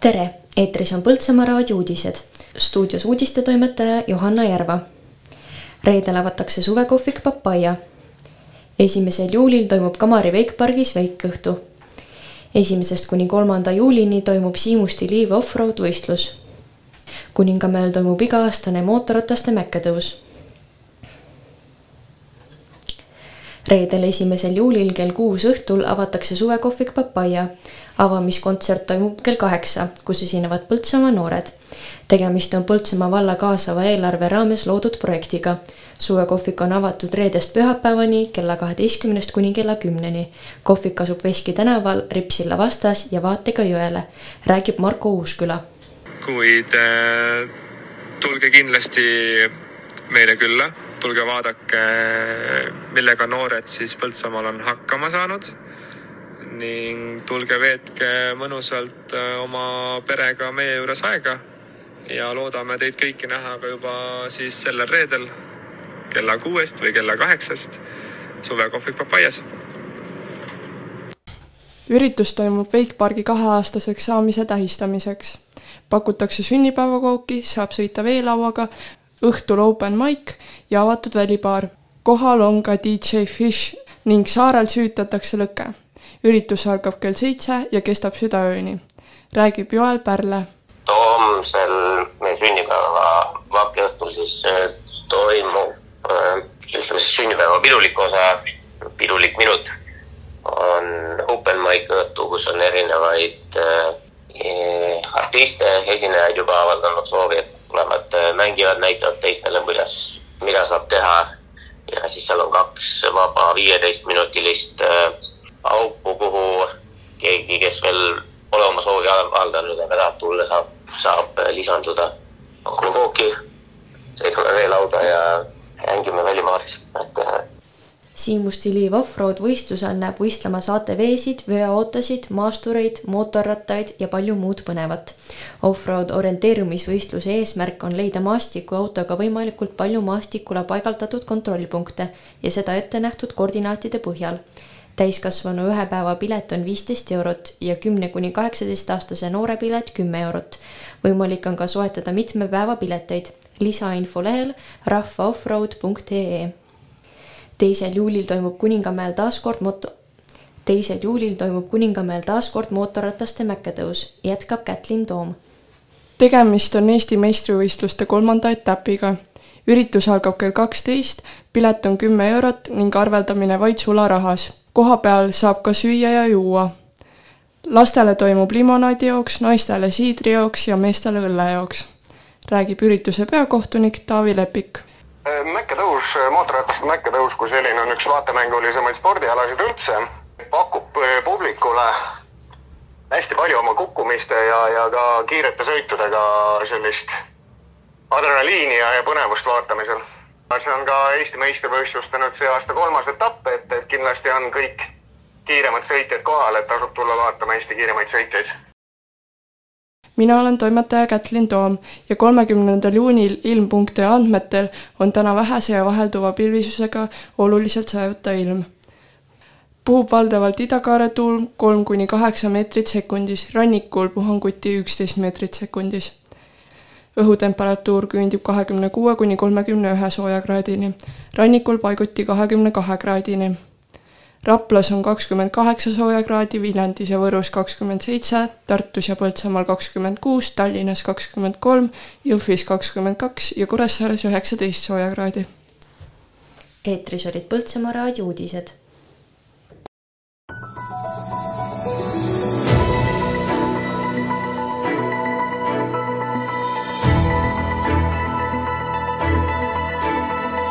tere, eetris on Põltsamaa raadio uudised. stuudios uudistetoimetaja Johanna Järva. reedel avatakse suvekohvik Papaia. esimesel juulil toimub Kamari veikpargis veikõhtu. esimesest kuni kolmanda juulini toimub Siimusti Liiv offroad võistlus. kuningamäel toimub iga-aastane mootorrataste mäkketõus reedel, esimesel juulil kell kuus õhtul avatakse suvekohvik Papaia. avamiskontsert toimub kell kaheksa, kus esinevad Põltsamaa noored. tegemist on Põltsamaa valla kaasava eelarve raames loodud projektiga. suvekohvik on avatud reedest pühapäevani kella kaheteistkümnest kuni kella kümneni. kohvik asub Veski tänaval Ripsilla vastas ja vaatega jõele, räägib Marko Uusküla. kuid äh, tulge kindlasti meile külla tulge vaadake, millega noored siis Põltsamaal on hakkama saanud ning tulge veetke mõnusalt äh, oma perega meie juures aega ja loodame teid kõiki näha ka juba siis sellel reedel kella kuuest või kella kaheksast suvekohvik Papaias. üritus toimub Veikpargi kaheaastaseks saamise tähistamiseks. pakutakse sünnipäevakooki, saab sõita veelauaga õhtul open mic ja avatud välibaar. kohal on ka DJ Fish ning saarel süütatakse lõke. üritus algab kell seitse ja kestab südaööni, räägib Joel Pärle. homsel meie sünnipäeva vakiõhtul siis äh, toimub äh, ütleme sünnipäeva pidulik osa, pidulik minut on open mic õhtu, kus on erinevaid äh, artiste, esinejaid juba avaldanud soovi, et äh, mängivad, näitavad teistele, kuidas, mida saab teha. ja siis seal on kaks vaba viieteistminutilist äh, auku, kuhu keegi, kes veel pole oma soovi avaldanud, aga tahab tulla, saab, saab äh, lisanduda. pakume kooki, sõidame veelauda ja mängime välimaaris, et Siimusti Liiv Offroad võistlusel näeb võistlema saateveesid, veoautosid, maastureid, mootorrattaid ja palju muud põnevat. Offroad orienteerumisvõistluse eesmärk on leida maastikuautoga võimalikult palju maastikule paigaldatud kontrollpunkte ja seda ette nähtud koordinaatide põhjal. täiskasvanu ühe päeva pilet on viisteist eurot ja kümne kuni kaheksateistaastase noore pilet kümme eurot. võimalik on ka soetada mitme päeva pileteid. lisainfo lehel rahvaoffroad.ee teisel juulil toimub Kuningamäel taas kord moto-, teisel juulil toimub Kuningamäel taas kord mootorrataste mäkketõus, jätkab Kätlin Toom. tegemist on Eesti meistrivõistluste kolmanda etapiga. üritus algab kell kaksteist, pilet on kümme eurot ning arveldamine vaid sularahas. koha peal saab ka süüa ja juua. lastele toimub limonaadijooks, naistele siidrijooks ja meestele õllejooks, räägib ürituse peakohtunik Taavi Lepik mäkketõus, mootorrataste mäkketõus kui selline on üks vaatemängulisemaid spordialasid üldse. pakub publikule hästi palju oma kukkumiste ja, ja ka kiirete sõitudega sellist adrenaliini ja, ja põnevust vaatamisel. see on ka Eesti meistrivõistluste nüüd see aasta kolmas etapp, et, et kindlasti on kõik kiiremad sõitjad kohal, et tasub tulla vaatama Eesti kiiremaid sõitjaid mina olen toimetaja Kätlin Toom ja kolmekümnendal juunil ilm.ee andmetel on täna vähese ja vahelduva pilvisusega oluliselt sajuta ilm. puhub valdavalt idakaare tuul kolm kuni kaheksa meetrit sekundis, rannikul puhanguti üksteist meetrit sekundis. õhutemperatuur küündib kahekümne kuue kuni kolmekümne ühe soojakraadini, rannikul paiguti kahekümne kahe kraadini Raplas on kakskümmend kaheksa soojakraadi, Viljandis ja Võrus kakskümmend seitse, Tartus ja Põltsamaal kakskümmend kuus, Tallinnas kakskümmend kolm, Jõhvis kakskümmend kaks ja Kuressaares üheksateist soojakraadi. eetris olid Põltsamaa raadio uudised